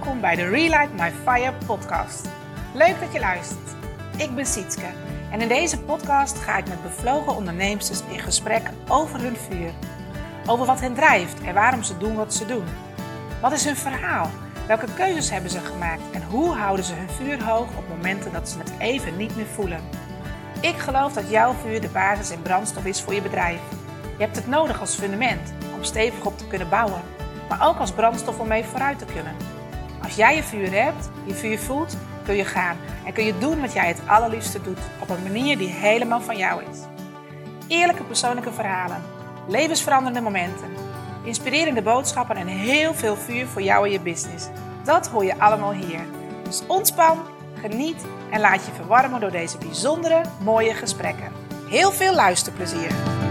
Welkom bij de Relight My Fire podcast. Leuk dat je luistert. Ik ben Sietske en in deze podcast ga ik met bevlogen ondernemers in gesprek over hun vuur. Over wat hen drijft en waarom ze doen wat ze doen. Wat is hun verhaal? Welke keuzes hebben ze gemaakt en hoe houden ze hun vuur hoog op momenten dat ze het even niet meer voelen? Ik geloof dat jouw vuur de basis en brandstof is voor je bedrijf. Je hebt het nodig als fundament om stevig op te kunnen bouwen maar ook als brandstof om mee vooruit te kunnen. Als jij je vuur hebt, je vuur voelt, kun je gaan en kun je doen wat jij het allerliefste doet op een manier die helemaal van jou is. Eerlijke persoonlijke verhalen, levensveranderende momenten, inspirerende boodschappen en heel veel vuur voor jou en je business. Dat hoor je allemaal hier. Dus ontspan, geniet en laat je verwarmen door deze bijzondere, mooie gesprekken. Heel veel luisterplezier!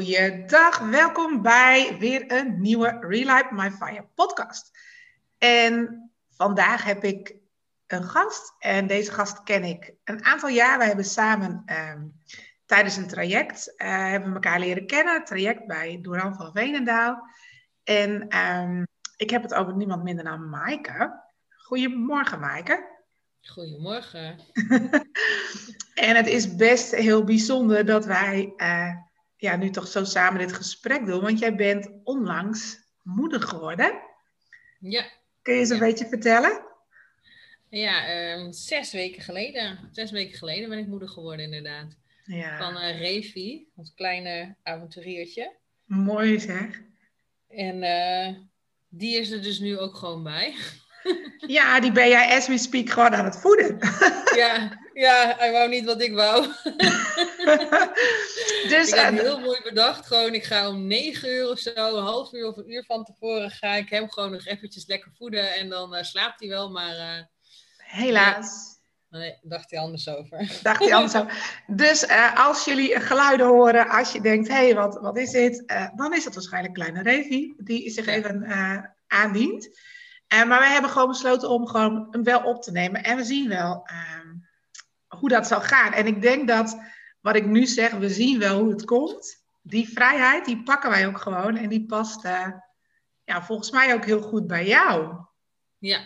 Goeiedag. Welkom bij weer een nieuwe Relight My Fire podcast. En vandaag heb ik een gast en deze gast ken ik een aantal jaar. We hebben samen ehm, tijdens een traject uh, hebben elkaar leren kennen. Het traject bij Doran van Veenendaal. En ehm, ik heb het over niemand minder dan Maaike. Goedemorgen Maaike. Goedemorgen. en het is best heel bijzonder dat wij uh, ja, nu toch zo samen dit gesprek doen. Want jij bent onlangs moeder geworden. Ja. Kun je eens een beetje vertellen? Ja, um, zes weken geleden. Zes weken geleden ben ik moeder geworden, inderdaad. Ja. Van uh, Revi, ons kleine avonturiertje. Mooi zeg. En uh, die is er dus nu ook gewoon bij. Ja, die ben jij as we speak gewoon aan het voeden. Ja, ja hij wou niet wat ik wou. Dus, ik heb uh, heel mooi bedacht. Gewoon, ik ga om negen uur of zo, een half uur of een uur van tevoren, ga ik hem gewoon nog eventjes lekker voeden. En dan uh, slaapt hij wel, maar... Uh, Helaas. Nee, dacht hij anders over. Dacht hij anders over. Dus als jullie geluiden horen, als je denkt, hé, hey, wat, wat is dit? dan is het waarschijnlijk Kleine Revi, die zich ja. even aandient. Maar wij hebben gewoon besloten om gewoon hem wel op te nemen. En we zien wel uh, hoe dat zal gaan. En ik denk dat wat ik nu zeg, we zien wel hoe het komt. Die vrijheid, die pakken wij ook gewoon. En die past uh, ja, volgens mij ook heel goed bij jou. Ja,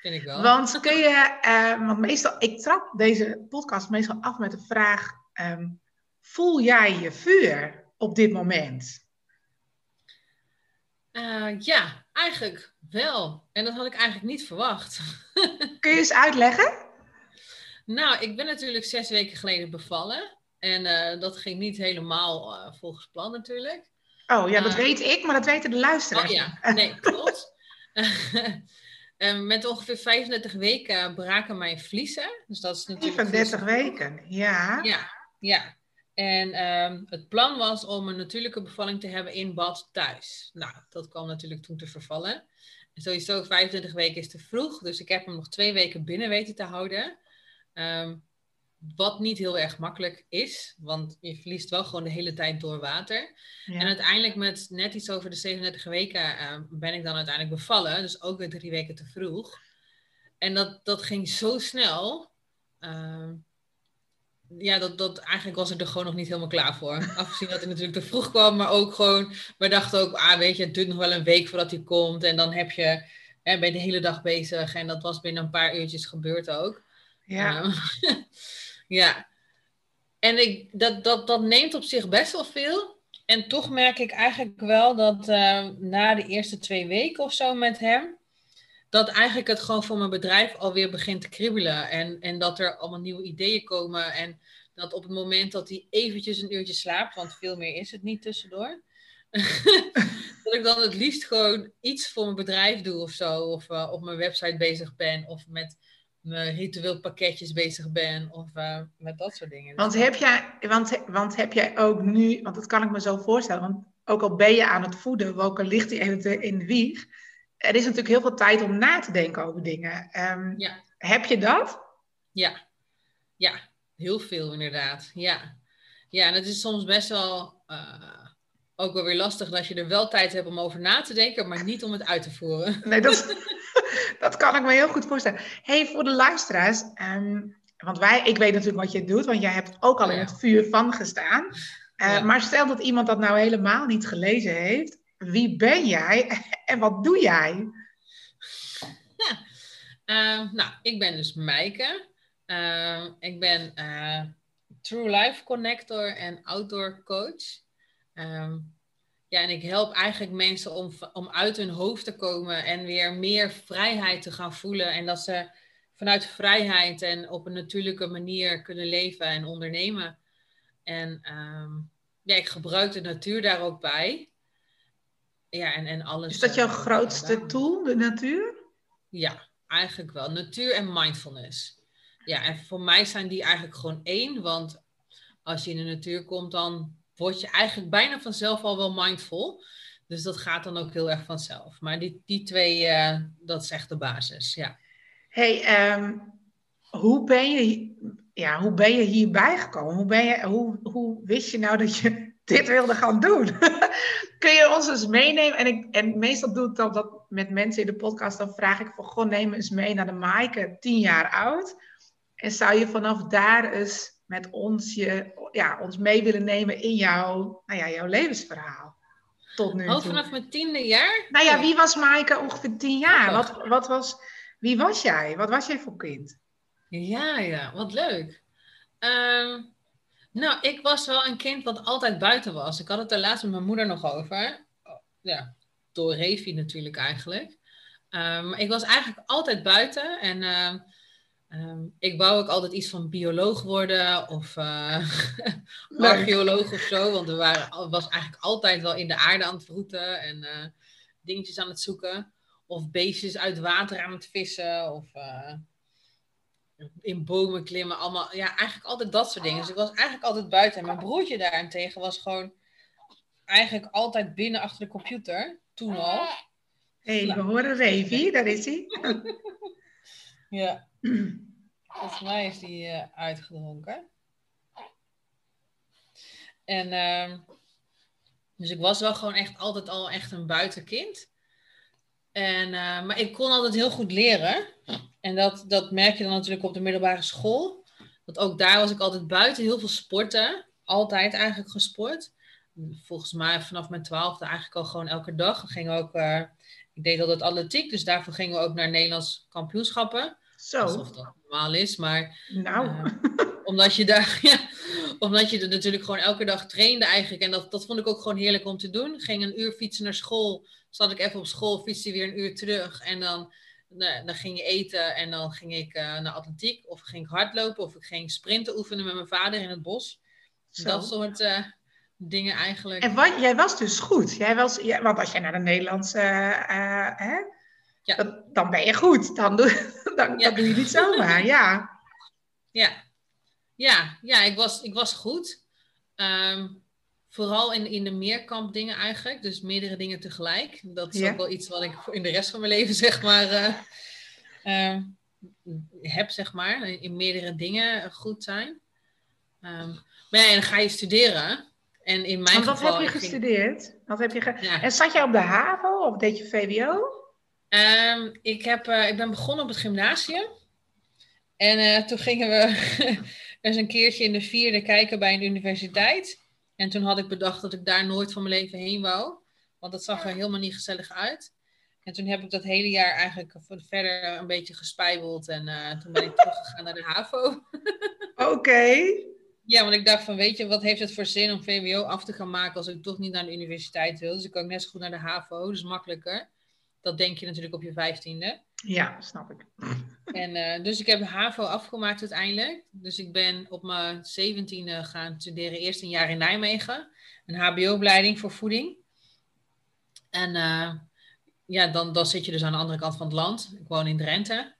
vind ik wel. Want kun je, uh, want meestal, ik trap deze podcast meestal af met de vraag: um, voel jij je vuur op dit moment? Uh, ja, eigenlijk wel. En dat had ik eigenlijk niet verwacht. Kun je eens uitleggen? Nou, ik ben natuurlijk zes weken geleden bevallen. En uh, dat ging niet helemaal uh, volgens plan natuurlijk. Oh ja, dat weet ik, maar dat weten de luisteraars. Oh ja, nee, klopt. met ongeveer 35 weken braken mijn vliezen. Dus dat is natuurlijk 35 weken, ja. Ja, ja. En um, het plan was om een natuurlijke bevalling te hebben in bad thuis. Nou, dat kwam natuurlijk toen te vervallen. En sowieso 25 weken is te vroeg, dus ik heb hem nog twee weken binnen weten te houden. Um, wat niet heel erg makkelijk is, want je verliest wel gewoon de hele tijd door water. Ja. En uiteindelijk met net iets over de 37 weken uh, ben ik dan uiteindelijk bevallen. Dus ook weer drie weken te vroeg. En dat, dat ging zo snel. Uh, ja, dat, dat eigenlijk was ik er gewoon nog niet helemaal klaar voor. Afgezien dat hij natuurlijk te vroeg kwam, maar ook gewoon, we dachten ook, ah weet je, het duurt nog wel een week voordat hij komt. En dan heb je, hè, ben je de hele dag bezig. En dat was binnen een paar uurtjes gebeurd ook. Ja. Uh, ja. En ik, dat, dat, dat neemt op zich best wel veel. En toch merk ik eigenlijk wel dat uh, na de eerste twee weken of zo met hem, dat eigenlijk het gewoon voor mijn bedrijf alweer begint te kriebelen. En, en dat er allemaal nieuwe ideeën komen. En dat op het moment dat hij eventjes een uurtje slaapt, want veel meer is het niet tussendoor. dat ik dan het liefst gewoon iets voor mijn bedrijf doe of zo. Of uh, op mijn website bezig ben. Of met ritueel pakketjes bezig ben. Of uh, met dat soort dingen. Want heb, jij, want, want heb jij ook nu, want dat kan ik me zo voorstellen. Want ook al ben je aan het voeden, ook al ligt hij even in de wieg er is natuurlijk heel veel tijd om na te denken over dingen. Um, ja. Heb je dat? Ja, ja, Heel veel, inderdaad. Ja. Ja, en het is soms best wel uh, ook wel weer lastig dat je er wel tijd hebt om over na te denken, maar niet om het uit te voeren. Nee, dat, dat kan ik me heel goed voorstellen. hey, voor de luisteraars, um, want wij, ik weet natuurlijk wat je doet, want jij hebt ook al in het vuur van gestaan. Uh, Maar stel dat iemand dat nou helemaal niet gelezen heeft. Wie ben jij en wat doe jij? Ja, uh, nou, ik ben dus Meike. Uh, ik ben True Life Connector en Outdoor Coach. Um, ja, en ik help eigenlijk mensen om, om uit hun hoofd te komen en weer meer vrijheid te gaan voelen. En dat ze vanuit vrijheid en op een natuurlijke manier kunnen leven en ondernemen. En um, ja, ik gebruik de natuur daar ook bij. Ja, en, en alles. Is dat jouw uh, grootste tool, de natuur? Ja, eigenlijk wel. Natuur en mindfulness. Ja, en voor mij zijn die eigenlijk gewoon één. Want als je in de natuur komt, dan word je eigenlijk bijna vanzelf al wel mindful. Dus dat gaat dan ook heel erg vanzelf. Maar die, die twee, uh, dat is echt de basis, ja. hey, um, hoe, ben je, ja, hoe ben je hierbij gekomen? Hoe, ben je, hoe, hoe wist je nou dat je dit wilde gaan doen? Kun je ons eens meenemen? En, ik, en meestal doe ik dat, dat met mensen in de podcast. Dan vraag ik van, goh, neem eens mee naar de Maaike, tien jaar oud. En zou je vanaf daar eens met ons, je, ja, ons mee willen nemen in jouw, nou ja, jouw levensverhaal. Tot nu oh, toe. vanaf mijn tiende jaar? Nou ja, wie was Maaike ongeveer tien jaar? Wat, wat was, wie was jij? Wat was jij voor kind? Ja, ja, wat leuk. Um, nou, ik was wel een kind wat altijd buiten was. Ik had het er laatst met mijn moeder nog over. Ja, door Revi natuurlijk eigenlijk. Um, ik was eigenlijk altijd buiten en... Uh, Um, ik wou ook altijd iets van bioloog worden of uh, archeoloog of zo. Want we waren, was eigenlijk altijd wel in de aarde aan het vroeten en uh, dingetjes aan het zoeken. Of beestjes uit water aan het vissen. Of uh, in bomen klimmen. Allemaal, ja, eigenlijk altijd dat soort dingen. Dus ik was eigenlijk altijd buiten. En mijn broertje daarentegen was gewoon eigenlijk altijd binnen achter de computer. Toen al. Hé, hey, we horen Revi, daar is hij. Ja. Volgens mij is die uh, uitgedronken. En uh, dus ik was wel gewoon echt altijd al echt een buitenkind. En, uh, maar ik kon altijd heel goed leren. En dat, dat merk je dan natuurlijk op de middelbare school. Want ook daar was ik altijd buiten, heel veel sporten. Altijd eigenlijk gesport. Volgens mij vanaf mijn twaalfde eigenlijk al gewoon elke dag. We ook, uh, ik deed altijd atletiek, dus daarvoor gingen we ook naar Nederlands kampioenschappen. Zo. Alsof dat normaal is, maar... Nou. Uh, omdat je daar... Ja, omdat je er natuurlijk gewoon elke dag trainde eigenlijk. En dat, dat vond ik ook gewoon heerlijk om te doen. Ging een uur fietsen naar school. Zat ik even op school, fietste weer een uur terug. En dan, nou, dan ging je eten en dan ging ik uh, naar atletiek. Of ging ik hardlopen of ik ging sprinten oefenen met mijn vader in het bos. Zo. Dat soort uh, dingen eigenlijk. En wat, jij was dus goed. Jij was, ja, want als jij naar de Nederlandse... hè? Ja. Dan, dan, ben je goed. Dan doe, dan, ja. dan doe je niet zomaar, ja. Ja, ja, ja ik, was, ik was goed. Um, vooral in, in de meerkamp dingen eigenlijk. Dus meerdere dingen tegelijk. Dat is ja. ook wel iets wat ik in de rest van mijn leven, zeg maar, uh, uh, heb, zeg maar. In meerdere dingen goed zijn. Um, maar ja, en dan ga je studeren. En in mijn wat geval... heb je gestudeerd? Wat heb je ge... ja. En zat jij op de HAVO of deed je VWO? Um, ik, heb, uh, ik ben begonnen op het gymnasium. En uh, toen gingen we eens een keertje in de vierde kijken bij een universiteit. En toen had ik bedacht dat ik daar nooit van mijn leven heen wou. Want dat zag er helemaal niet gezellig uit. En toen heb ik dat hele jaar eigenlijk verder een beetje gespijbeld. En uh, toen ben ik teruggegaan naar de HAVO. Oké. Okay. Ja, want ik dacht van, weet je, wat heeft het voor zin om VWO af te gaan maken als ik toch niet naar de universiteit wil? Dus ik kan net zo goed naar de HAVO, dus makkelijker. Dat denk je natuurlijk op je vijftiende. Ja, snap ik. En, uh, dus ik heb HAVO afgemaakt uiteindelijk. Dus ik ben op mijn zeventiende gaan studeren. Eerst een jaar in Nijmegen. Een hbo-opleiding voor voeding. En uh, ja, dan, dan zit je dus aan de andere kant van het land. Ik woon in Drenthe.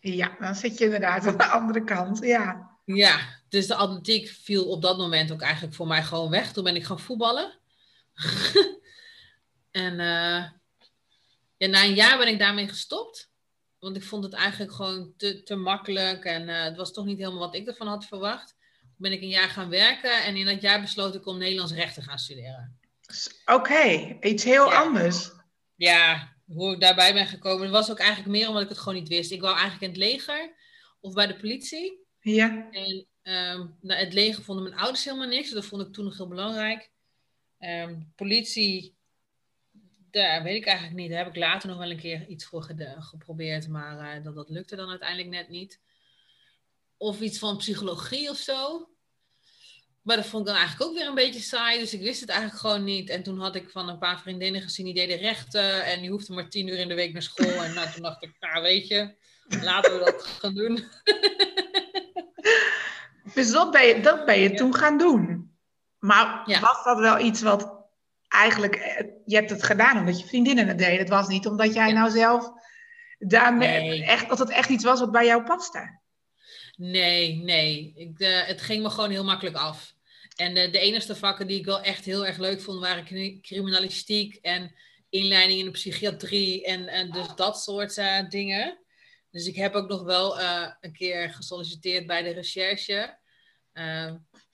Ja, dan zit je inderdaad aan de andere kant, ja. Ja, dus de atletiek viel op dat moment ook eigenlijk voor mij gewoon weg. Toen ben ik gaan voetballen. en uh, ja, na een jaar ben ik daarmee gestopt. Want ik vond het eigenlijk gewoon te, te makkelijk. En uh, het was toch niet helemaal wat ik ervan had verwacht. ben ik een jaar gaan werken en in dat jaar besloot ik om Nederlands recht te gaan studeren. Oké, iets heel anders. Ja, hoe ik daarbij ben gekomen. Het was ook eigenlijk meer omdat ik het gewoon niet wist. Ik wou eigenlijk in het leger of bij de politie. Ja. En um, nou, het leger vonden mijn ouders helemaal niks. Dat vond ik toen nog heel belangrijk. Um, politie, daar weet ik eigenlijk niet. Daar heb ik later nog wel een keer iets voor geprobeerd. Maar uh, dat, dat lukte dan uiteindelijk net niet. Of iets van psychologie of zo. Maar dat vond ik dan eigenlijk ook weer een beetje saai. Dus ik wist het eigenlijk gewoon niet. En toen had ik van een paar vriendinnen gezien, die deden rechten. En die hoefden maar tien uur in de week naar school. En nou, toen dacht ik, nou weet je, laten we dat gaan doen. Dus dat ben je, dat ben je toen gaan doen. Maar was dat wel iets wat eigenlijk, eh, je hebt het gedaan omdat je vriendinnen het deden. Het was niet omdat jij nou zelf daarmee, echt, dat het echt iets was wat bij jou paste. Nee, nee. Ik, uh, het ging me gewoon heel makkelijk af. En de, de enige vakken die ik wel echt heel erg leuk vond, waren criminalistiek en inleiding in de psychiatrie en, en dus dat soort uh, dingen. Dus ik heb ook nog wel uh, een keer gesolliciteerd bij de recherche.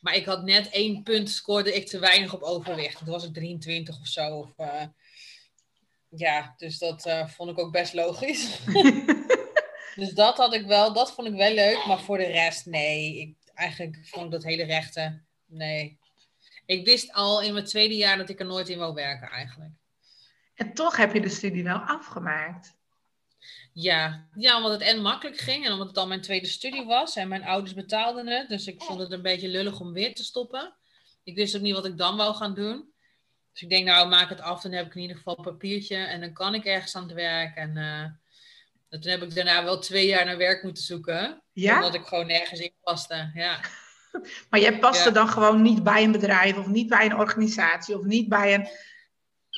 Maar ik had net één punt, scoorde ik te weinig op overwicht. Toen was het 23 of zo. Of, ja, dus dat vond ik ook best logisch. dus dat had ik wel, dat vond ik wel leuk. Maar voor de rest, nee. Ik, eigenlijk vond ik dat hele rechte nee. Ik wist al in mijn tweede jaar dat ik er nooit in wou werken eigenlijk. En toch heb je de studie wel afgemaakt. Ja, ja, omdat het en makkelijk ging en omdat het al mijn tweede studie was en mijn ouders betaalden het. Dus ik vond het een beetje lullig om weer te stoppen. Ik wist ook niet wat ik dan wou gaan doen. Dus ik denk, nou, maak het af, dan heb ik in ieder geval een papiertje en dan kan ik ergens aan het werk. En uh, toen heb ik daarna wel twee jaar naar werk moeten zoeken. Ja? Omdat ik gewoon nergens in paste. Ja. Maar jij paste dan gewoon niet bij een bedrijf of niet bij een organisatie of niet bij een.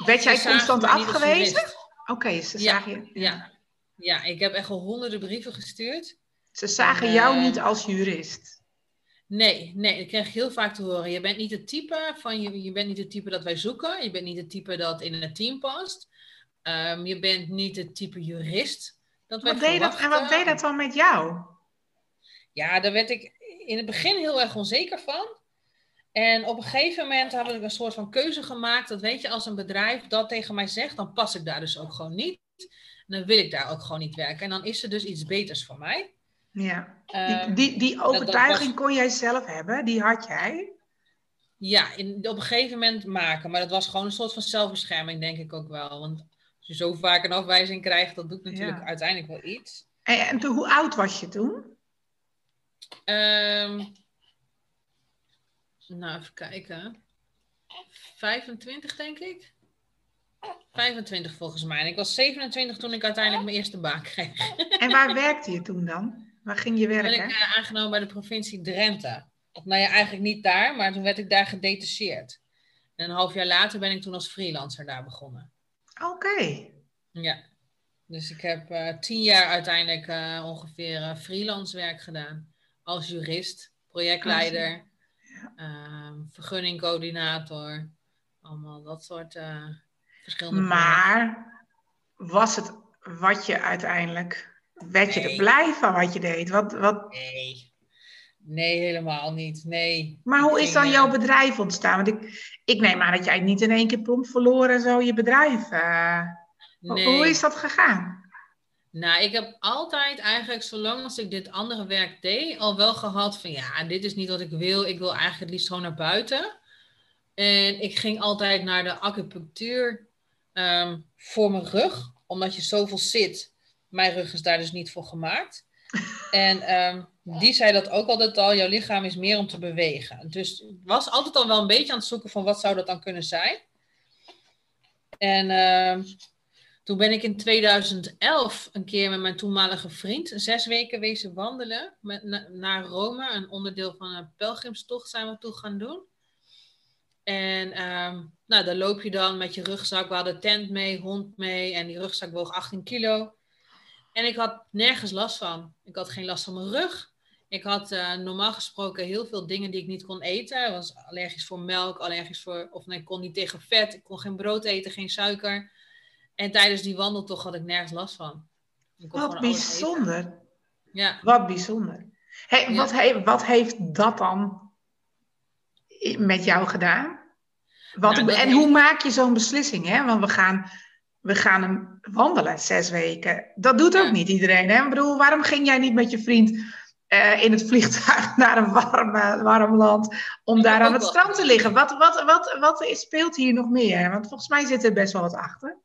Werd jij constant afgewezen? Oké, ze zagen je. Ja. Ja, ik heb echt al honderden brieven gestuurd. Ze zagen jou eh, niet als jurist. Nee, nee, ik kreeg heel vaak te horen. Je bent niet het type van je, je bent niet het type dat wij zoeken. Je bent niet het type dat in het team past. Um, je bent niet het type jurist dat wij wat deed dat, En wat deed dat dan met jou? Ja, daar werd ik in het begin heel erg onzeker van. En op een gegeven moment heb ik een soort van keuze gemaakt. Dat weet je, als een bedrijf dat tegen mij zegt, dan pas ik daar dus ook gewoon niet. En dan wil ik daar ook gewoon niet werken. En dan is er dus iets beters voor mij. Ja, die, ehm, die, die overtuiging kon jij zelf hebben, die had jij? Ja, in, op een gegeven moment maken. Maar dat was gewoon een soort van zelfbescherming, denk ik ook wel. Want als je zo vaak een afwijzing krijgt, dat doet natuurlijk uiteindelijk wel iets. En, en toen, hoe oud was je toen? Um, nou, even kijken. 25, denk ik. 25 volgens mij. En ik was 27 toen ik uiteindelijk mijn eerste baan kreeg. En waar werkte je toen dan? Waar ging je werken? Toen ben ik uh, aangenomen bij de provincie Drenthe. Nou ja, eigenlijk niet daar, maar toen werd ik daar gedetacheerd. En een half jaar later ben ik toen als freelancer daar begonnen. Oké. Ja. Dus ik heb uh, tien jaar uiteindelijk uh, ongeveer freelance werk gedaan als jurist, projectleider, uh, vergunningcoördinator, allemaal dat soort verschillende. Maar was het wat je uiteindelijk, werd je er blij van wat je deed? Wat, wat... Nee. Nee, helemaal niet. Nee. Maar hoe is dan jouw bedrijf ontstaan? Want ik, ik neem aan dat jij niet in één keer prompt verloren zo je bedrijf. Uh... Nee. Hoe is dat gegaan? Nou, ik heb altijd eigenlijk, zolang als ik dit andere werk deed, al wel gehad van ja, dit is niet wat ik wil. Ik wil eigenlijk het liefst gewoon naar buiten. En ik ging altijd naar de acupunctuur um, voor mijn rug, omdat je zoveel zit. Mijn rug is daar dus niet voor gemaakt. En um, die zei dat ook altijd al, jouw lichaam is meer om te bewegen. Dus ik was altijd al wel een beetje aan het zoeken van wat zou dat dan kunnen zijn. En uh, toen ben ik in 2011 een keer met mijn toenmalige vriend zes weken wezen wandelen met, naar Rome. Een onderdeel van een pelgrimstocht zijn we toe gaan doen. En um, nou, daar loop je dan met je rugzak. We hadden tent mee, hond mee en die rugzak woog 18 kilo. En ik had nergens last van. Ik had geen last van mijn rug. Ik had uh, normaal gesproken heel veel dingen die ik niet kon eten. Ik was allergisch voor melk, allergisch voor, of nee, ik kon niet tegen vet. Ik kon geen brood eten, geen suiker. En tijdens die wandeltocht had ik nergens last van. Wat bijzonder. Ja. Wat bijzonder. Hey, wat, he, wat heeft dat dan met jou gedaan? Wat, Nou, en hoe maak je zo'n beslissing? Hè? Want we gaan, we gaan hem wandelen zes weken. Dat doet ook Ja. niet iedereen. Hè? Ik bedoel, waarom ging jij niet met je vriend eh, in het vliegtuig naar een warm, warm land om daar aan het wel strand te liggen? Wat, wat, wat, wat is- speelt hier nog meer? Want volgens mij zit er best wel wat achter.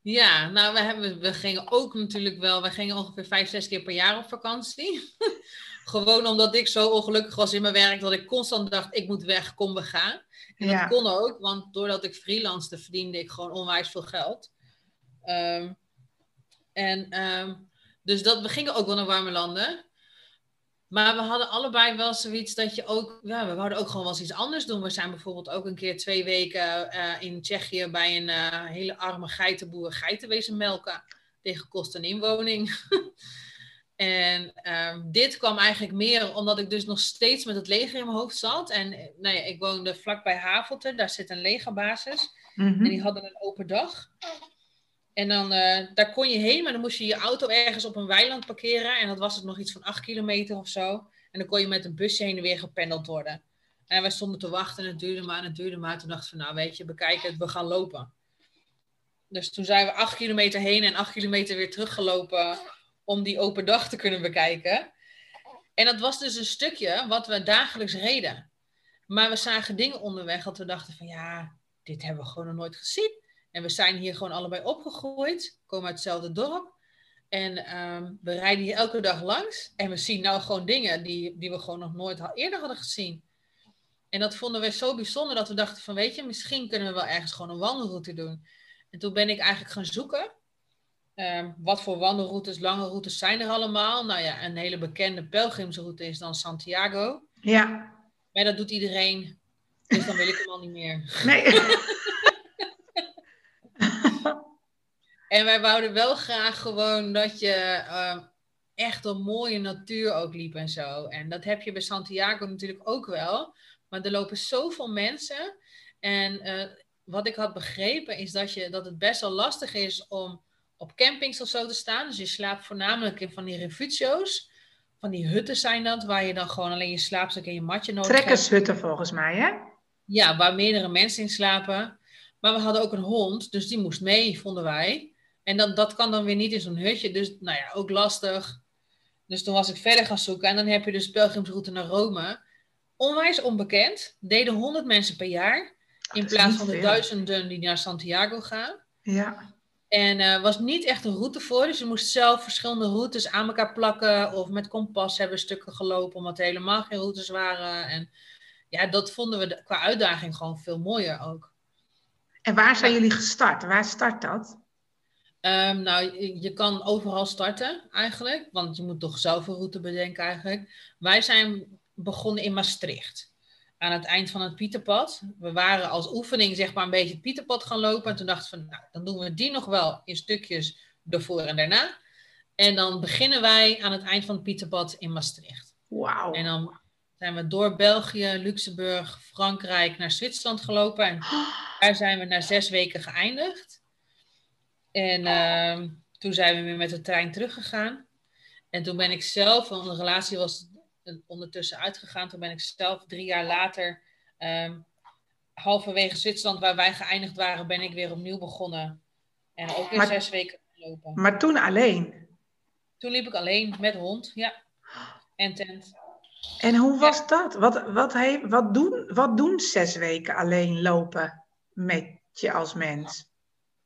Ja, nou, we, hebben, we gingen ook natuurlijk wel, we gingen ongeveer vijf, zes keer per jaar op vakantie. Gewoon omdat ik zo ongelukkig was in mijn werk dat ik constant dacht, ik moet weg, kom we gaan. En Ja. dat kon ook, want doordat ik freelance verdiende ik gewoon onwijs veel geld. Ehm, en ehm, dus dat, we gingen ook wel naar warme landen. Maar we hadden allebei wel zoiets dat je ook, ja, we wouden ook gewoon wel eens iets anders doen. We zijn bijvoorbeeld ook een keer twee weken eh, in Tsjechië bij een eh, hele arme geitenboer geiten wezen melken tegen kost en inwoning. en ehm, dit kwam eigenlijk meer omdat ik dus nog steeds met het leger in mijn hoofd zat. En eh, nou ja, ik woonde vlakbij Havelte, daar zit een legerbasis. Mhm. En die hadden een open dag. En dan, eh, daar kon je heen, maar dan moest je je auto ergens op een weiland parkeren. En dat was het nog iets van acht kilometer of zo. En dan kon je met een busje heen en weer gependeld worden. En wij stonden te wachten en het duurde maar en het duurde maar. Toen dachten we, nou weet je, bekijk het, we gaan lopen. Dus toen zijn we acht kilometer heen en acht kilometer weer teruggelopen om die open dag te kunnen bekijken. En dat was dus een stukje wat we dagelijks reden. Maar we zagen dingen onderweg dat we dachten van ja, dit hebben we gewoon nog nooit gezien. En we zijn hier gewoon allebei opgegroeid, komen uit hetzelfde dorp. En ehm, we rijden hier elke dag langs. En we zien nou gewoon dingen die, die we gewoon nog nooit eerder hadden gezien. En dat vonden we zo bijzonder dat we dachten van weet je, misschien kunnen we wel ergens gewoon een wandelroute doen. En toen ben ik eigenlijk gaan zoeken. Ehm, wat voor wandelroutes, lange routes zijn er allemaal? Nou ja, een hele bekende pelgrimsroute is dan Santiago. Ja, Maar dat doet iedereen. Dus dan wil ik hem al niet meer. nee. En wij wouden wel graag gewoon dat je ehm, echt een mooie natuur ook liep en zo. En dat heb je bij Santiago natuurlijk ook wel. Maar er lopen zoveel mensen. En eh, wat ik had begrepen is dat, je, dat het best wel lastig is om op campings of zo te staan. Dus je slaapt voornamelijk in van die refugio's. Van die hutten zijn dat, waar je dan gewoon alleen je slaapzak en je matje nodig hebt. Trekkershutten volgens mij, hè? Ja, waar meerdere mensen in slapen. Maar we hadden ook een hond, dus die moest mee, vonden wij. En dat, dat kan dan weer niet in zo'n hutje, dus nou ja, ook lastig. Dus toen was ik verder gaan zoeken en dan heb je dus pelgrimsroute naar Rome. Onwijs onbekend, deden 100 mensen per jaar. In dat is plaats van de duizenden die naar Santiago gaan. Ja. En er was niet echt een route voor, dus je moest zelf verschillende routes aan elkaar plakken. Of met kompas hebben stukken gelopen, omdat er helemaal geen routes waren. En ja, dat vonden we qua uitdaging gewoon veel mooier ook. En waar zijn jullie gestart? Waar start dat? Ehm, nou, je kan overal starten eigenlijk, want je moet toch zelf een route bedenken eigenlijk. Wij zijn begonnen in Maastricht, aan het eind van het Pieterpad. We waren als oefening zeg maar een beetje het Pieterpad gaan lopen. En toen dachten we, nou, dan doen we die nog wel in stukjes ervoor en daarna. En dan beginnen wij aan het eind van het Pieterpad in Maastricht. Wauw. En dan zijn we door België, Luxemburg, Frankrijk naar Zwitserland gelopen. En daar zijn we na zes weken geëindigd. En ehm, toen zijn we weer met de trein teruggegaan. En toen ben ik zelf, want de relatie was ondertussen uitgegaan. Toen ben ik zelf drie jaar later, ehm, halverwege Zwitserland, waar wij geëindigd waren, ben ik weer opnieuw begonnen. En ook Maar- zes weken gelopen. Maar toen alleen. Toen liep ik alleen met hond, ja. En tent. En hoe was dat? Wat, wat, he- wat, doen, wat doen zes weken alleen lopen met je als mens?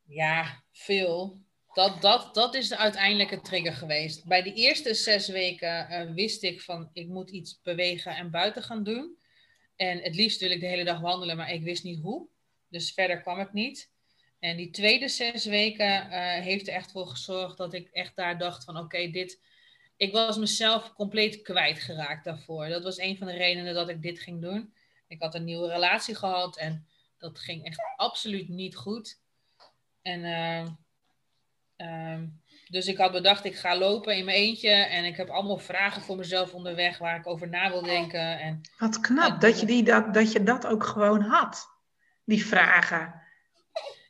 Ja, veel. Dat, dat, dat is de uiteindelijke trigger geweest. Bij de eerste zes weken eh, wist ik van ik moet iets bewegen en buiten gaan doen. En het liefst wil ik de hele dag wandelen, maar ik wist niet hoe. Dus verder kwam het niet. En die tweede zes weken eh, heeft er echt voor gezorgd dat ik echt daar dacht van oké, dit... Ik was mezelf compleet kwijtgeraakt daarvoor. Dat was een van de redenen dat ik dit ging doen. Ik had een nieuwe relatie gehad en dat ging echt absoluut niet goed. En ehm, ehm, dus ik had bedacht, ik ga lopen in mijn eentje. En ik heb allemaal vragen voor mezelf onderweg waar ik over na wil denken. En Wat knap dat je, die, dat, dat je dat ook gewoon had. Die vragen.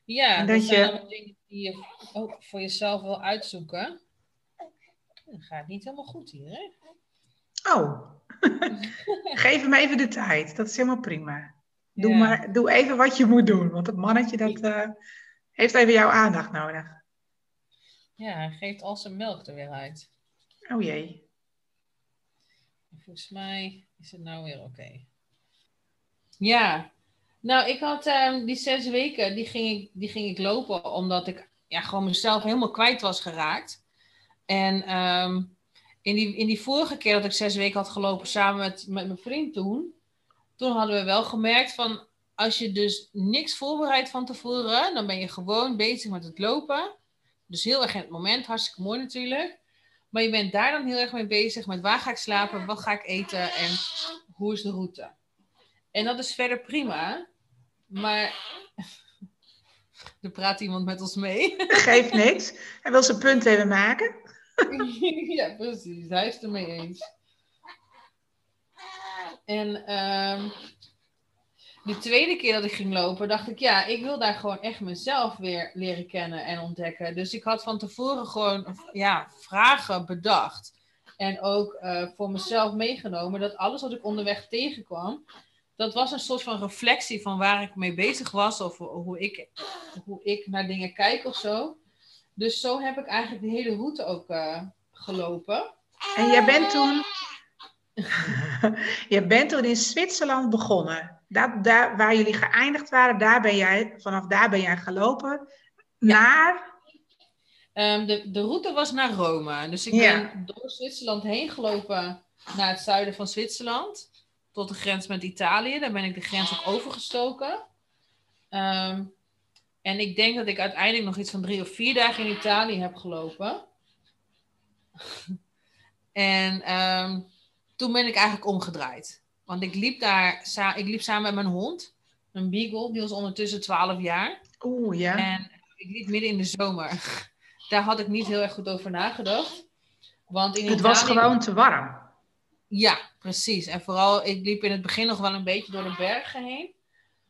ja, En dat, dat zijn je- allemaal dingen die je ook voor jezelf wil uitzoeken. Dat gaat niet helemaal goed hier, hè? Oh, geef hem even de tijd. Dat is helemaal prima. Doe, maar, doe even wat je moet doen, want het mannetje dat, uh, heeft even jouw aandacht nodig. Ja, hij geeft al zijn melk er weer uit. Oh jee. Volgens mij is het nou weer oké. Ja, nou ik had um, die zes weken, die ging, ik, die ging ik lopen omdat ik ja, gewoon mezelf helemaal kwijt was geraakt. En um, in, die, in die vorige keer dat ik zes weken had gelopen samen met, met mijn vriend toen, toen hadden we wel gemerkt van als je dus niks voorbereidt van tevoren, dan ben je gewoon bezig met het lopen. Dus heel erg in het moment, hartstikke mooi natuurlijk. Maar je bent daar dan heel erg mee bezig met waar ga ik slapen, wat ga ik eten en hoe is de route. En dat is verder prima. Maar er praat iemand met ons mee. Geeft niks. Hij wil zijn punt even maken. ja, precies. Hij is het ermee eens. En um, de tweede keer dat ik ging lopen, dacht ik, ja, ik wil daar gewoon echt mezelf weer leren kennen en ontdekken. Dus ik had van tevoren gewoon ja, vragen bedacht. En ook uh, voor mezelf meegenomen dat alles wat ik onderweg tegenkwam, dat was een soort van reflectie van waar ik mee bezig was of hoe ik, hoe ik naar dingen kijk of zo. Dus zo heb ik eigenlijk de hele route ook uh, gelopen. En jij bent toen, je bent toen in Zwitserland begonnen. Dat, daar, waar jullie geëindigd waren, daar ben jij, vanaf daar ben jij gelopen naar... Um, de, de route was naar Rome. Dus ik ben door Zwitserland heen gelopen naar het zuiden van Zwitserland. Tot de grens met Italië. Daar ben ik de grens ook overgestoken. Um, en ik denk dat ik uiteindelijk nog iets van drie of vier dagen in Italië heb gelopen. en um, toen ben ik eigenlijk omgedraaid. Want ik liep daar, ik liep samen met mijn hond, een beagle, die was ondertussen 12 jaar. Oeh, ja. En ik liep midden in de zomer. Daar had ik niet heel erg goed over nagedacht. Want in het was gewoon te warm. Ja, precies. En vooral, ik liep in het begin nog wel een beetje door de bergen heen.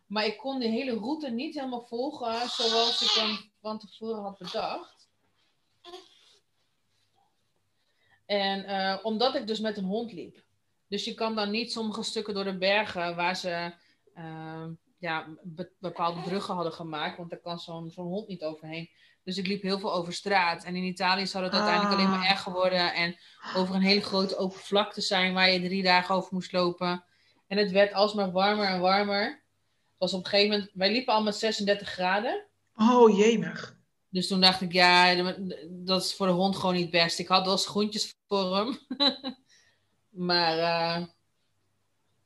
Maar ik kon de hele route niet helemaal volgen zoals ik hem van tevoren had bedacht. En uh, omdat ik dus met een hond liep. Dus je kan dan niet sommige stukken door de bergen waar ze uh, ja, bepaalde bruggen hadden gemaakt. Want daar kan zo'n zo'n hond niet overheen. Dus ik liep heel veel over straat. En in Italië zou het uiteindelijk alleen maar ah. erger worden. En over een hele grote open vlakte zijn waar je drie dagen over moest lopen. En het werd alsmaar warmer en warmer was op een gegeven moment, wij liepen al met 36 graden. Oh, jemig. Dus toen dacht ik, ja, dat is voor de hond gewoon niet best. Ik had wel schoentjes voor hem. maar uh,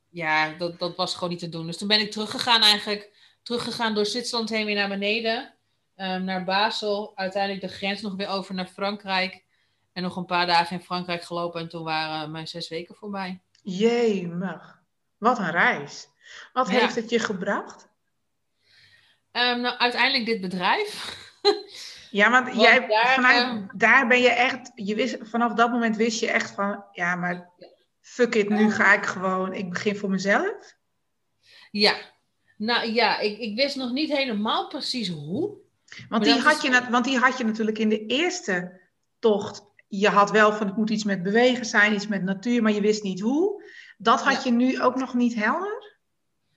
ja, dat, dat was gewoon niet te doen. Dus toen ben ik teruggegaan eigenlijk. Teruggegaan door Zwitserland heen weer naar beneden. Um, naar Basel. Uiteindelijk de grens nog weer over naar Frankrijk. En nog een paar dagen in Frankrijk gelopen. En toen waren mijn zes weken voorbij. Jemig. Wat een reis. Wat heeft het je gebracht? Um, nou, uiteindelijk dit bedrijf. ja, want, jij, daar, vanuit, ehm, daar ben je echt, je wist, vanaf dat moment wist je echt van, ja, maar fuck it, nu ga ik gewoon, ik begin voor mezelf. Ja, nou ja, ik, ik wist nog niet helemaal precies hoe. Want die, had je, want die had je natuurlijk in de eerste tocht. Je had wel van het moet iets met bewegen zijn, iets met natuur, maar je wist niet hoe. Dat had je nu ook nog niet helder?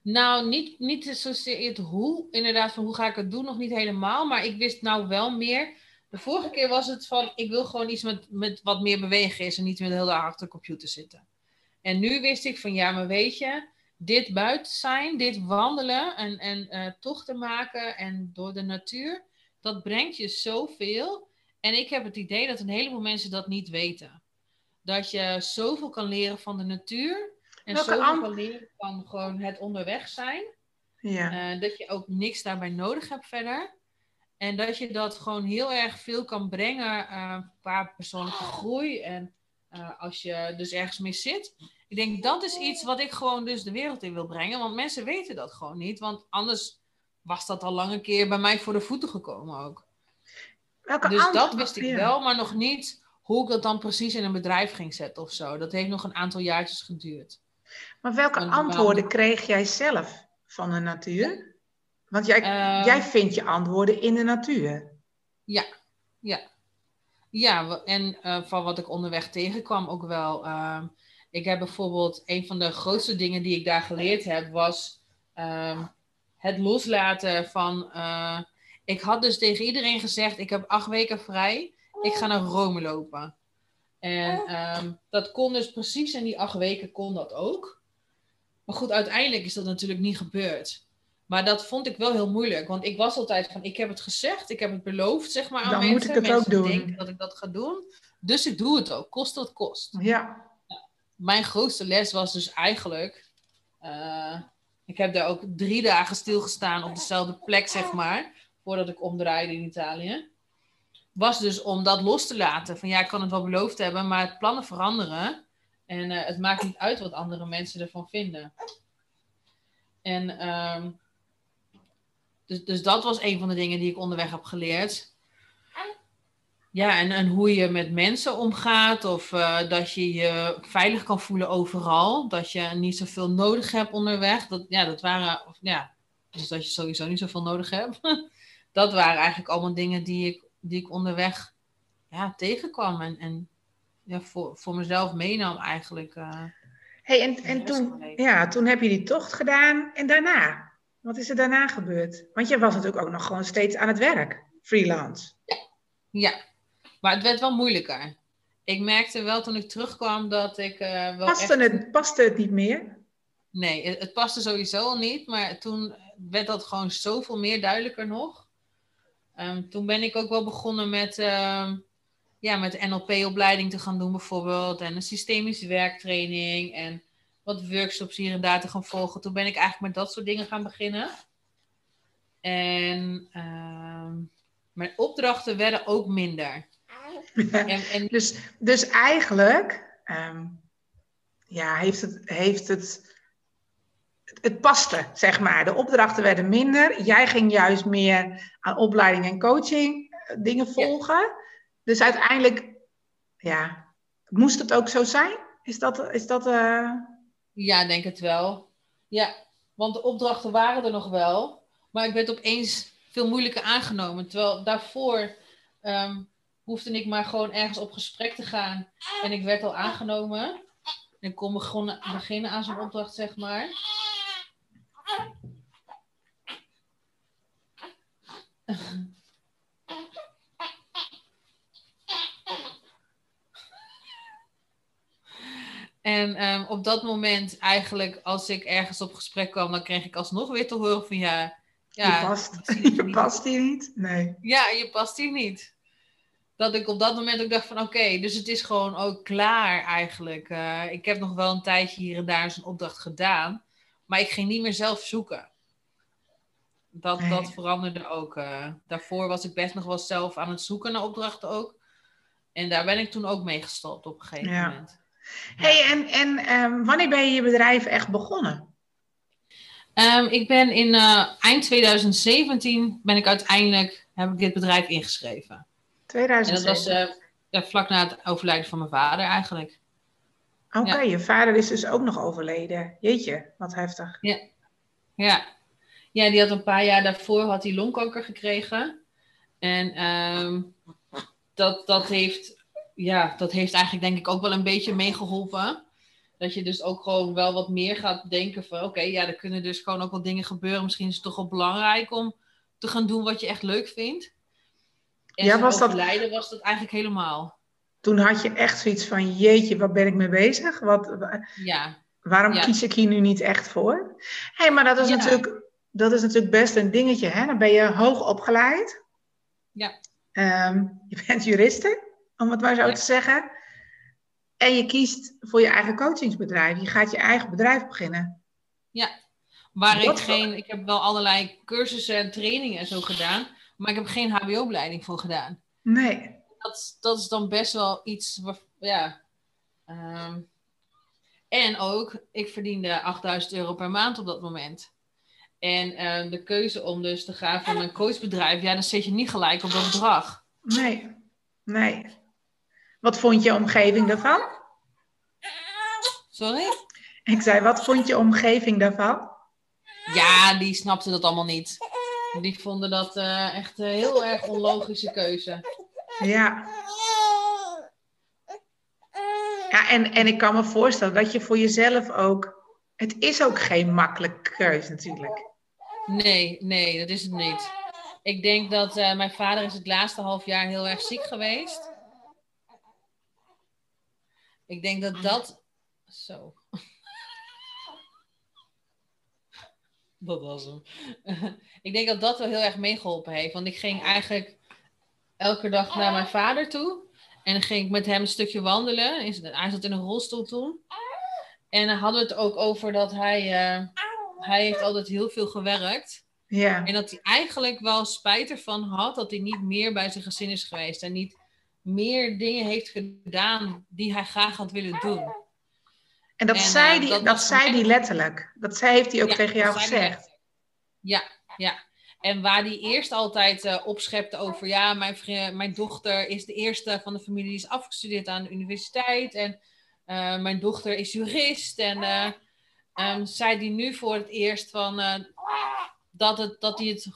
Nou, niet, niet zozeer het hoe, inderdaad, van hoe ga ik het doen, nog niet helemaal. Maar ik wist nou wel meer. De vorige keer was het van, ik wil gewoon iets met, met wat meer bewegen is en niet met heel dag achter de computer zitten. En nu wist ik van, ja, maar weet je, dit buiten zijn, dit wandelen en, en uh, tochten maken en door de natuur, dat brengt je zoveel. En ik heb het idee dat een heleboel mensen dat niet weten. Dat je zoveel kan leren van de natuur en Welke zoveel kan leren van gewoon het onderweg zijn. Ja. Uh, dat je ook niks daarbij nodig hebt verder. En dat je dat gewoon heel erg veel kan brengen uh, qua persoonlijke groei. En uh, als je dus ergens mee zit. Ik denk dat is iets wat ik gewoon dus de wereld in wil brengen. Want mensen weten dat gewoon niet. Want anders was dat al lang een keer bij mij voor de voeten gekomen ook. Welke dus dat wist ik wel, maar nog niet hoe ik dat dan precies in een bedrijf ging zetten of zo. Dat heeft nog een aantal jaartjes geduurd. Maar welke antwoorden kreeg jij zelf van de natuur? Want jij, uh, jij vindt je antwoorden in de natuur. Ja, ja. Ja, en uh, van wat ik onderweg tegenkwam ook wel. Uh, Ik heb bijvoorbeeld, een van de grootste dingen die ik daar geleerd heb, was ehm, het loslaten van. eh, ik had dus tegen iedereen gezegd: ik heb acht weken vrij, ik ga naar Rome lopen. En ehm, dat kon dus precies in die acht weken kon dat ook. Maar goed, uiteindelijk is dat natuurlijk niet gebeurd. Maar dat vond ik wel heel moeilijk. Want ik was altijd van, ik heb het gezegd, ik heb het beloofd, zeg maar, aan Dan mensen. moet ik het mensen ook doen. denken dat ik dat ga doen. Dus ik doe het ook, kost wat kost. Ja. Mijn grootste les was dus eigenlijk... eh, ik heb daar ook drie dagen stilgestaan op dezelfde plek, zeg maar. Voordat ik omdraaide in Italië. Was dus om dat los te laten. Van ja, ik kan het wel beloofd hebben, maar het plannen veranderen. En eh, het maakt niet uit wat andere mensen ervan vinden. En ehm, dus, dus dat was een van de dingen die ik onderweg heb geleerd. Ja, en, en hoe je met mensen omgaat. Of eh, dat je je veilig kan voelen overal. Dat je niet zoveel nodig hebt onderweg. Dat, ja, dat waren, of, ja, dus dat je sowieso niet zoveel nodig hebt. dat waren eigenlijk allemaal dingen die ik, die ik onderweg ja, tegenkwam. En, en ja, voor, voor mezelf meenam eigenlijk. eh. Hey, en, en toen, ja, toen heb je die tocht gedaan. En daarna? Wat is er daarna gebeurd? Want je was natuurlijk ook nog gewoon steeds aan het werk. Freelance. Ja, maar het werd wel moeilijker. Ik merkte wel toen ik terugkwam dat ik eh, wel Paste, echt... het, paste het niet meer? Nee, het, het paste sowieso al niet. Maar toen werd dat gewoon zoveel meer duidelijker nog. Ehm, toen ben ik ook wel begonnen met, ehm, ja, met NLP-opleiding te gaan doen bijvoorbeeld. En een systemische werktraining. En wat workshops hier en daar te gaan volgen. Toen ben ik eigenlijk met dat soort dingen gaan beginnen. En ehm, mijn opdrachten werden ook minder. En, en Dus, dus eigenlijk ehm, ja, heeft het, heeft het, het paste, zeg maar. De opdrachten werden minder. Jij ging juist meer aan opleiding en coaching eh, dingen volgen. Dus uiteindelijk, ja, moest het ook zo zijn? Is dat, is dat eh, Ja, denk het wel. Ja, want de opdrachten waren er nog wel. Maar ik werd opeens veel moeilijker aangenomen. Terwijl daarvoor ehm, hoefde ik maar gewoon ergens op gesprek te gaan. En ik werd al aangenomen. En kon beginnen aan zo'n opdracht, zeg maar. En ehm, op dat moment, eigenlijk, als ik ergens op gesprek kwam, dan kreeg ik alsnog weer te horen van ja. ja je past, je past hier niet? Nee. Ja, je past hier niet. Dat ik op dat moment ook dacht van oké, dus het is gewoon ook klaar eigenlijk. Eh, ik heb nog wel een tijdje hier en daar zo'n opdracht gedaan, maar ik ging niet meer zelf zoeken. Dat, Nee. dat veranderde ook. eh. daarvoor was ik best nog wel zelf aan het zoeken naar opdrachten ook. En daar ben ik toen ook mee gestopt op een gegeven Ja. moment. Hey, en, en ehm, wanneer ben je je bedrijf echt begonnen? Ehm, ik ben in eh, eind 2017 ben ik uiteindelijk heb ik dit bedrijf ingeschreven. En dat 2007. was eh, ja, vlak na het overlijden van mijn vader eigenlijk. Oké, ja. je vader is dus ook nog overleden. Jeetje, wat heftig. Ja. ja, die had een paar jaar daarvoor had hij longkanker gekregen. En ehm, dat, dat, heeft, ja, dat heeft eigenlijk denk ik ook wel een beetje meegeholpen. Dat je dus ook gewoon wel wat meer gaat denken van... oké, ja, er kunnen dus gewoon ook wat dingen gebeuren. Misschien is het toch wel belangrijk om te gaan doen wat je echt leuk vindt. En Ja, was dat- overlijden was dat eigenlijk helemaal. Toen had je echt zoiets van, jeetje, wat ben ik mee bezig? Wat, wa- Ja, waarom Ja. kies ik hier nu niet echt voor? Hé, hey, maar dat is, Ja. natuurlijk, dat is natuurlijk best een dingetje. Hè? Dan ben je hoog opgeleid. Ja. Ehm, je bent juriste, om het maar zo Ja. te zeggen. En je kiest voor je eigen coachingsbedrijf. Je gaat je eigen bedrijf beginnen. waar ik geen... Ik heb wel allerlei cursussen en trainingen en zo gedaan. Maar ik heb geen hbo-opleiding voor gedaan. Nee. dat, dat is dan best wel iets. Waar, ja. Ehm, en ook, ik verdiende 8000 euro per maand op dat moment. En eh, de keuze om dus te gaan van een coachbedrijf, ja, dan zit je niet gelijk op dat bedrag. Nee. Nee. Wat vond je omgeving daarvan? Sorry? Ik zei, wat vond je omgeving daarvan? Ja, die snapten dat allemaal niet. Die vonden dat eh, echt een heel erg onlogische keuze. Ja. Ja, en, en ik kan me voorstellen dat je voor jezelf ook. Het is ook geen makkelijke keus natuurlijk. Nee, nee, dat is het niet. Ik denk dat uh, mijn vader is het laatste half jaar heel erg ziek geweest. Ik denk dat dat. Zo. dat was hem. ik denk dat dat wel heel erg meegeholpen heeft. Want ik ging eigenlijk elke dag naar mijn vader toe. En dan ging ik met hem een stukje wandelen. Hij zat in een rolstoel toen. En dan hadden we het ook over dat hij... Uh, hij heeft altijd heel veel gewerkt. Ja. En dat hij eigenlijk wel spijt ervan had dat hij niet meer bij zijn gezin is geweest. En niet meer dingen heeft gedaan die hij graag had willen doen. En dat zei hij dat, dat zei die letterlijk. Dat zei, heeft hij ook tegen jou gezegd. Ja, ja. En waar hij eerst altijd uh, opschepte over, ja, mijn, mijn dochter is de eerste van de familie die is afgestudeerd aan de universiteit. En uh, mijn dochter is jurist. En uh, um, zei hij nu voor het eerst van, dat, het, dat, hij het,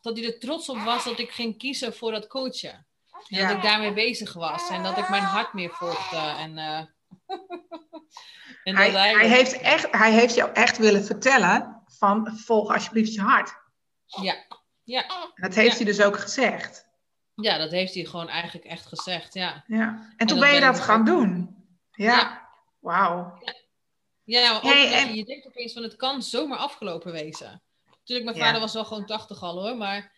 dat hij er trots op was dat ik ging kiezen voor dat coachen. En dat ik daarmee bezig was. En dat ik mijn hart meer volgde. En, en hij, hij, hij, heeft echt, hij heeft jou echt willen vertellen van volg alsjeblieft je hart. Ja. ja. Dat heeft hij dus ook gezegd. Ja, dat heeft hij gewoon eigenlijk echt gezegd, ja. ja. En toen ben je dat gaan doen. Ja. ja. Wauw. Ja, hey, je denkt opeens van het kan zomaar afgelopen wezen. Natuurlijk, mijn vader was wel gewoon 80 al hoor, maar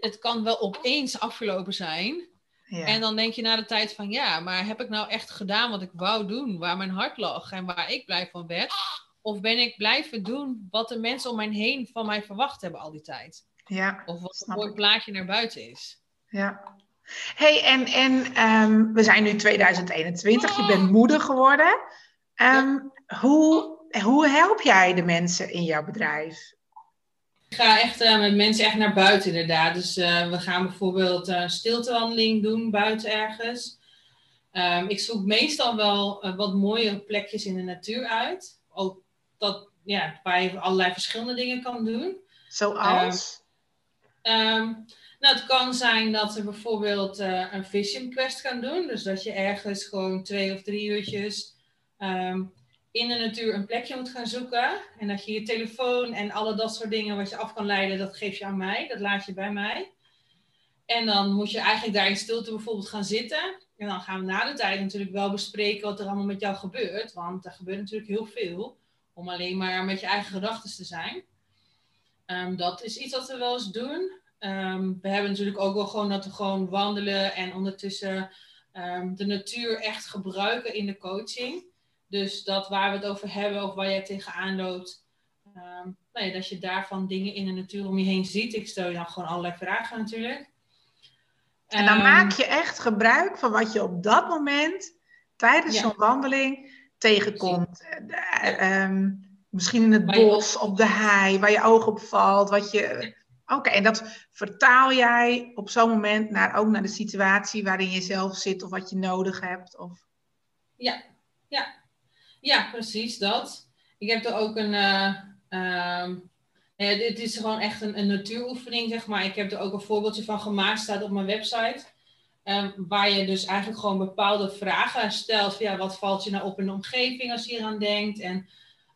het kan wel opeens afgelopen zijn. Ja. En dan denk je na de tijd van ja, maar heb ik nou echt gedaan wat ik wou doen, waar mijn hart lag en waar ik blij van werd? Of ben ik blijven doen wat de mensen om mij heen van mij verwacht hebben al die tijd? Ja, of wat een mooi plaatje naar buiten is. Ja. hey, en, en um, we zijn nu 2021, je bent moeder geworden. Um, hoe, hoe help jij de mensen in jouw bedrijf? Ik ga echt uh, met mensen echt naar buiten inderdaad. Dus uh, we gaan bijvoorbeeld een stiltewandeling doen buiten ergens. Um, ik zoek meestal wel uh, wat mooie plekjes in de natuur uit. Ook dat, ja, waar je allerlei verschillende dingen kan doen. Zoals? Um, nou, het kan zijn dat we bijvoorbeeld uh, een vision quest gaan doen. Dus dat je ergens gewoon twee of drie uurtjes um, in de natuur een plekje moet gaan zoeken. En dat je je telefoon en alle dat soort dingen wat je af kan leiden, dat geef je aan mij. Dat laat je bij mij. En dan moet je eigenlijk daar in stilte bijvoorbeeld gaan zitten. En dan gaan we na de tijd natuurlijk wel bespreken wat er allemaal met jou gebeurt. Want er gebeurt natuurlijk heel veel om alleen maar met je eigen gedachten te zijn. Um, dat is iets wat we wel eens doen. Um, we hebben natuurlijk ook wel gewoon dat we gewoon wandelen en ondertussen um, de natuur echt gebruiken in de coaching. Dus dat waar we het over hebben of waar jij tegenaan loopt, um, nou ja, dat je daarvan dingen in de natuur om je heen ziet. Ik stel je dan gewoon allerlei vragen natuurlijk. En dan maak je echt gebruik van wat je op dat moment tijdens ja. zo'n wandeling tegenkomt. Um, misschien in het bos, op de hei, waar je oog op valt. Wat je... Oké, en dat vertaal jij op zo'n moment naar, ook naar de situatie waarin je zelf zit of wat je nodig hebt? Of... Ja, ja. Ja, precies dat. Ik heb er ook een. Uh, het is gewoon echt een, een natuuroefening, zeg maar. Ik heb er ook een voorbeeldje van gemaakt, staat op mijn website. Um, waar je dus eigenlijk gewoon bepaalde vragen stelt. Ja, wat valt je nou op in de omgeving als je eraan denkt? En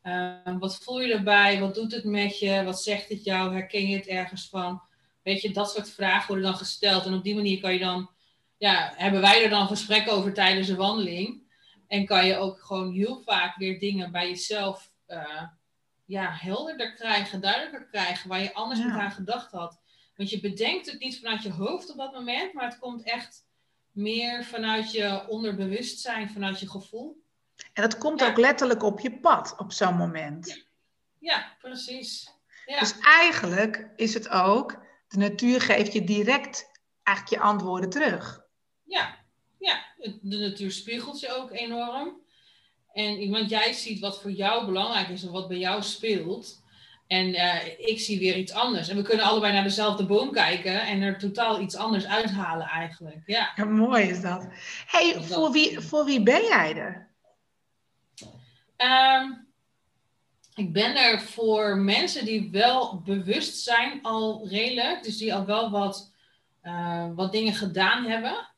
uh, wat voel je erbij? Wat doet het met je? Wat zegt het jou? Herken je het ergens van? Weet je, dat soort vragen worden dan gesteld. En op die manier kan je dan, ja, hebben wij er dan gesprek over tijdens een wandeling. En kan je ook gewoon heel vaak weer dingen bij jezelf uh, ja, helderder krijgen, duidelijker krijgen, waar je anders ja. niet aan gedacht had. Want je bedenkt het niet vanuit je hoofd op dat moment, maar het komt echt meer vanuit je onderbewustzijn, vanuit je gevoel. En dat komt ja. ook letterlijk op je pad op zo'n moment. Ja, precies. Ja. Dus eigenlijk is het ook, de natuur geeft je direct eigenlijk je antwoorden terug. Ja. De natuur spiegelt je ook enorm. En want jij ziet wat voor jou belangrijk is en wat bij jou speelt. En uh, ik zie weer iets anders. En we kunnen allebei naar dezelfde boom kijken en er totaal iets anders uithalen eigenlijk. Ja, ja mooi is dat. hey, dat voor, wie, voor wie ben jij er? Um, ik ben er voor mensen die wel bewust zijn al redelijk. Dus die al wel wat, uh, wat dingen gedaan hebben.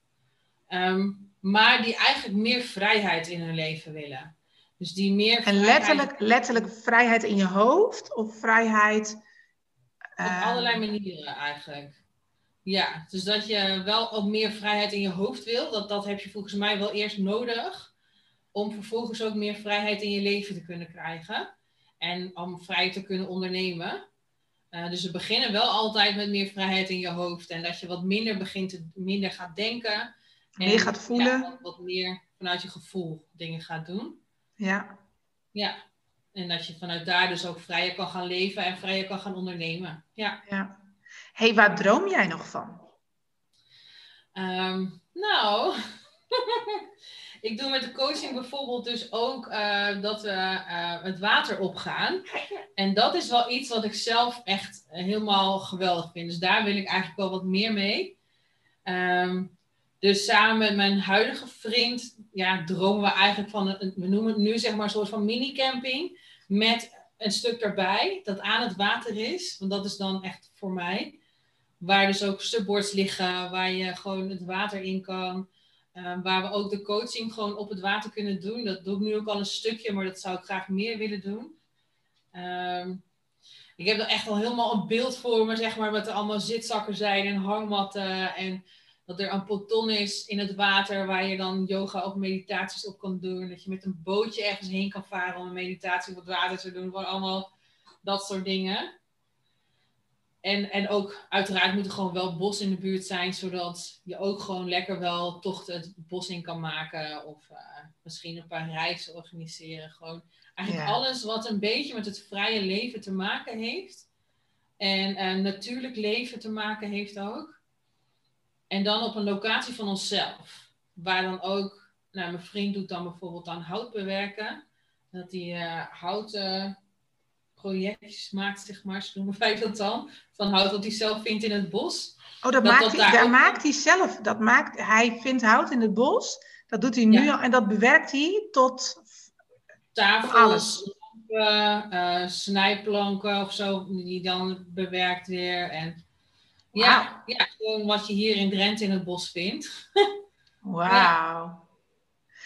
Um, maar die eigenlijk meer vrijheid in hun leven willen. Dus die meer En letterlijk, letterlijk vrijheid in je hoofd of vrijheid... Op uh... allerlei manieren eigenlijk. Ja, dus dat je wel ook meer vrijheid in je hoofd wil, dat, dat heb je volgens mij wel eerst nodig om vervolgens ook meer vrijheid in je leven te kunnen krijgen en om vrij te kunnen ondernemen. Uh, dus we beginnen wel altijd met meer vrijheid in je hoofd en dat je wat minder begint te, minder gaat denken. Meer en, gaat voelen. Ja, wat meer vanuit je gevoel dingen gaat doen. Ja. Ja. En dat je vanuit daar dus ook vrijer kan gaan leven en vrijer kan gaan ondernemen. Ja. ja hey, waar droom jij nog van? Um, nou, ik doe met de coaching bijvoorbeeld dus ook uh, dat we uh, het water opgaan. En dat is wel iets wat ik zelf echt helemaal geweldig vind. Dus daar wil ik eigenlijk wel wat meer mee. Um, dus samen met mijn huidige vriend ja, dromen we eigenlijk van, een, we noemen het nu zeg maar een soort van mini-camping. Met een stuk erbij dat aan het water is. Want dat is dan echt voor mij. Waar dus ook subboards liggen, waar je gewoon het water in kan. Uh, waar we ook de coaching gewoon op het water kunnen doen. Dat doe ik nu ook al een stukje, maar dat zou ik graag meer willen doen. Um, ik heb er echt al helemaal een beeld voor me, zeg maar, met er allemaal zitzakken zijn en hangmatten. En dat er een poton is in het water waar je dan yoga of meditaties op kan doen. Dat je met een bootje ergens heen kan varen om een meditatie op het water te doen. Gewoon allemaal dat soort dingen. En, en ook uiteraard moet er gewoon wel bos in de buurt zijn, zodat je ook gewoon lekker wel toch het bos in kan maken. Of uh, misschien een paar reizen organiseren. Gewoon eigenlijk alles wat een beetje met het vrije leven te maken heeft. En uh, natuurlijk leven te maken heeft ook. En dan op een locatie van onszelf. Waar dan ook, nou mijn vriend doet dan bijvoorbeeld aan hout bewerken. Dat hij uh, houten projectjes maakt, zeg maar, zo noemen wij dat dan, van hout wat hij zelf vindt in het bos. Oh, dat, maakt, hij, daar maakt hij zelf. Dat maakt, hij vindt hout in het bos. Dat doet hij nu al en dat bewerkt hij tot tafels, alles. Uh, snijplanken of zo, die dan bewerkt weer. En ja, ja, gewoon wat je hier in Drenthe in het bos vindt. Wauw.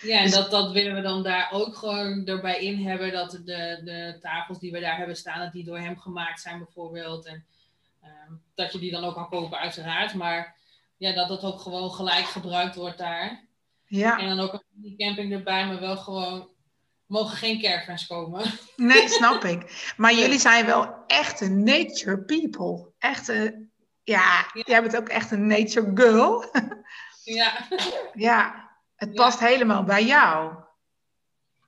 Ja, en dus- dat, dat willen we dan daar ook gewoon erbij in hebben. Dat de, de tafels die we daar hebben staan, dat die door hem gemaakt zijn bijvoorbeeld. En ehm, dat je die dan ook kan kopen uiteraard. Maar ja, dat dat ook gewoon gelijk gebruikt wordt daar. Ja. En dan ook die camping erbij, maar wel gewoon... Mogen geen caravans komen. Nee, snap ik. Maar jullie zijn wel echte nature people. Echte, ja, ja, jij bent ook echt een nature girl. Ja. Ja, het past helemaal bij jou.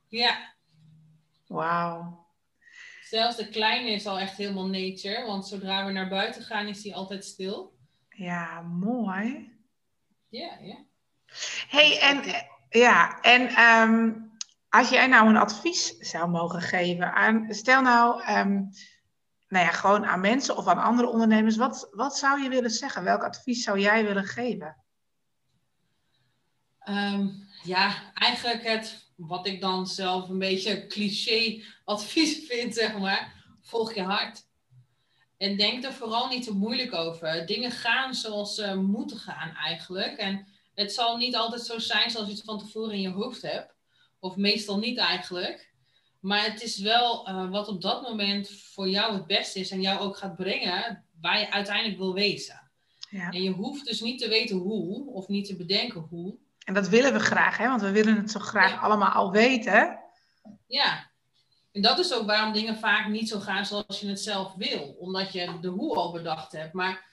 Ja. Wauw. Zelfs de kleine is al echt helemaal nature, want zodra we naar buiten gaan is hij altijd stil. Ja, mooi. Ja, ja. hey, en, ja, en ehm, als jij nou een advies zou mogen geven aan, stel nou, um, nou ja, gewoon aan mensen of aan andere ondernemers, wat, wat zou je willen zeggen? Welk advies zou jij willen geven? Ehm, ja, eigenlijk het wat ik dan zelf een beetje cliché advies vind, zeg maar. Volg je hart. En denk er vooral niet te moeilijk over. Dingen gaan zoals ze moeten gaan eigenlijk. En het zal niet altijd zo zijn zoals je het van tevoren in je hoofd hebt. Of meestal niet eigenlijk. Maar het is wel uh, wat op dat moment voor jou het beste is en jou ook gaat brengen waar je uiteindelijk wil wezen. Ja. En je hoeft dus niet te weten hoe of niet te bedenken hoe. En dat willen we graag, hè? want we willen het zo graag allemaal al weten. Ja, en dat is ook waarom dingen vaak niet zo gaan zoals je het zelf wil. Omdat je de hoe al bedacht hebt. Maar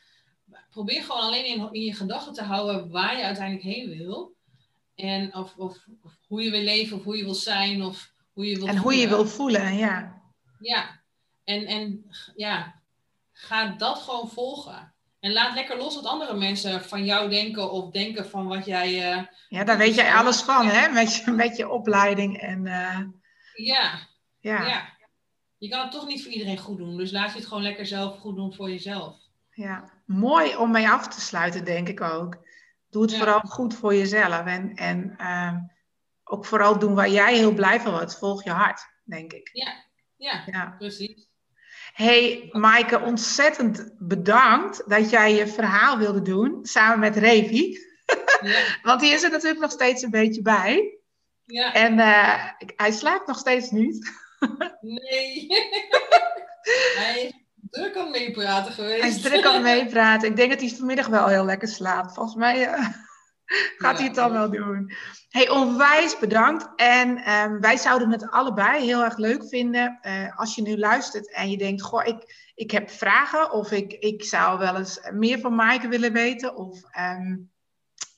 probeer gewoon alleen in, in je gedachten te houden waar je uiteindelijk heen wil. En of, of, of, hoe je wil leven, of hoe je wil zijn, of hoe je wil En hoe je wil voelen, ja. Ja, en, en ja, ga dat gewoon volgen. En laat lekker los wat andere mensen van jou denken of denken van wat jij. Uh, ja, daar weet jij alles van, hè? Met je, met je opleiding en. Uh... Ja. ja. ja. Je kan het toch niet voor iedereen goed doen, dus laat je het gewoon lekker zelf goed doen voor jezelf. Ja, mooi om mee af te sluiten, denk ik ook. Doe het vooral goed voor jezelf en, en uh, ook vooral doen waar jij heel blij van wordt. Volg je hart, denk ik. Ja, ja, ja. precies hey, Maaike, ontzettend bedankt dat jij je verhaal wilde doen samen met Revi. Ja. Want die is er natuurlijk nog steeds een beetje bij. Ja. En uh, hij slaapt nog steeds niet. Nee. hij is druk aan het meepraten geweest. Hij is druk aan het meepraten. Ik denk dat hij vanmiddag wel heel lekker slaapt. Volgens mij uh, gaat hij het dan wel doen. Hey, onwijs bedankt. En um, wij zouden het allebei heel erg leuk vinden uh, als je nu luistert en je denkt, goh, ik, ik heb vragen of ik, ik zou wel eens meer van Maaike willen weten of um,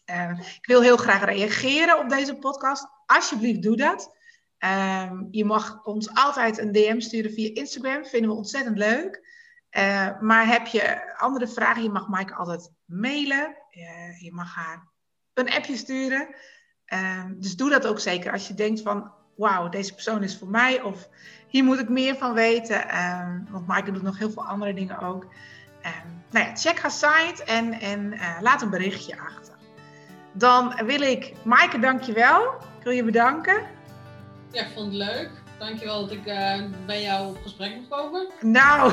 uh, ik wil heel graag reageren op deze podcast. Alsjeblieft, doe dat. Um, je mag ons altijd een DM sturen via Instagram. Vinden we ontzettend leuk. Uh, maar heb je andere vragen, je mag Maaike altijd mailen. Uh, je mag haar een appje sturen. Uh, dus doe dat ook zeker als je denkt van... wauw, deze persoon is voor mij. Of hier moet ik meer van weten. want Maaike doet nog heel veel andere dingen ook. nou ja, check haar site en, en laat een berichtje achter. Dan wil ik... Maaike, dankjewel. Ik wil je bedanken. Ja, ik vond het leuk. Dankjewel dat ik uh, bij jou op gesprek mocht komen. Nou,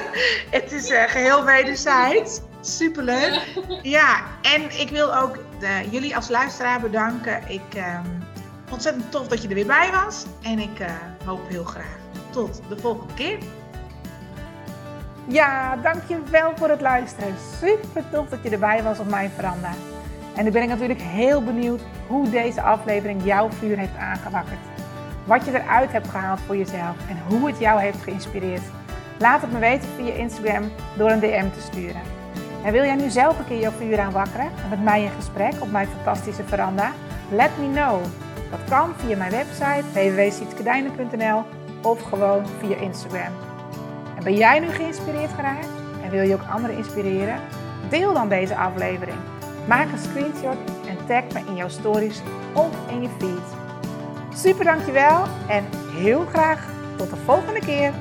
het is uh, geheel wederzijds. Superleuk. Ja. ja, en ik wil ook de, jullie als luisteraar bedanken. Ik uh, ontzettend tof dat je er weer bij was. En ik uh, hoop heel graag tot de volgende keer. Ja, dankjewel voor het luisteren. Super tof dat je erbij was op mijn veranda. En nu ben ik natuurlijk heel benieuwd hoe deze aflevering jouw vuur heeft aangewakkerd. Wat je eruit hebt gehaald voor jezelf en hoe het jou heeft geïnspireerd. Laat het me weten via Instagram door een DM te sturen. En wil jij nu zelf een keer jouw vuur aanwakkeren en met mij in gesprek op mijn fantastische veranda? Let me know. Dat kan via mijn website www.sietskedijnen.nl of gewoon via Instagram. En ben jij nu geïnspireerd geraakt en wil je ook anderen inspireren? Deel dan deze aflevering. Maak een screenshot en tag me in jouw stories of in je feed. Super dankjewel en heel graag tot de volgende keer.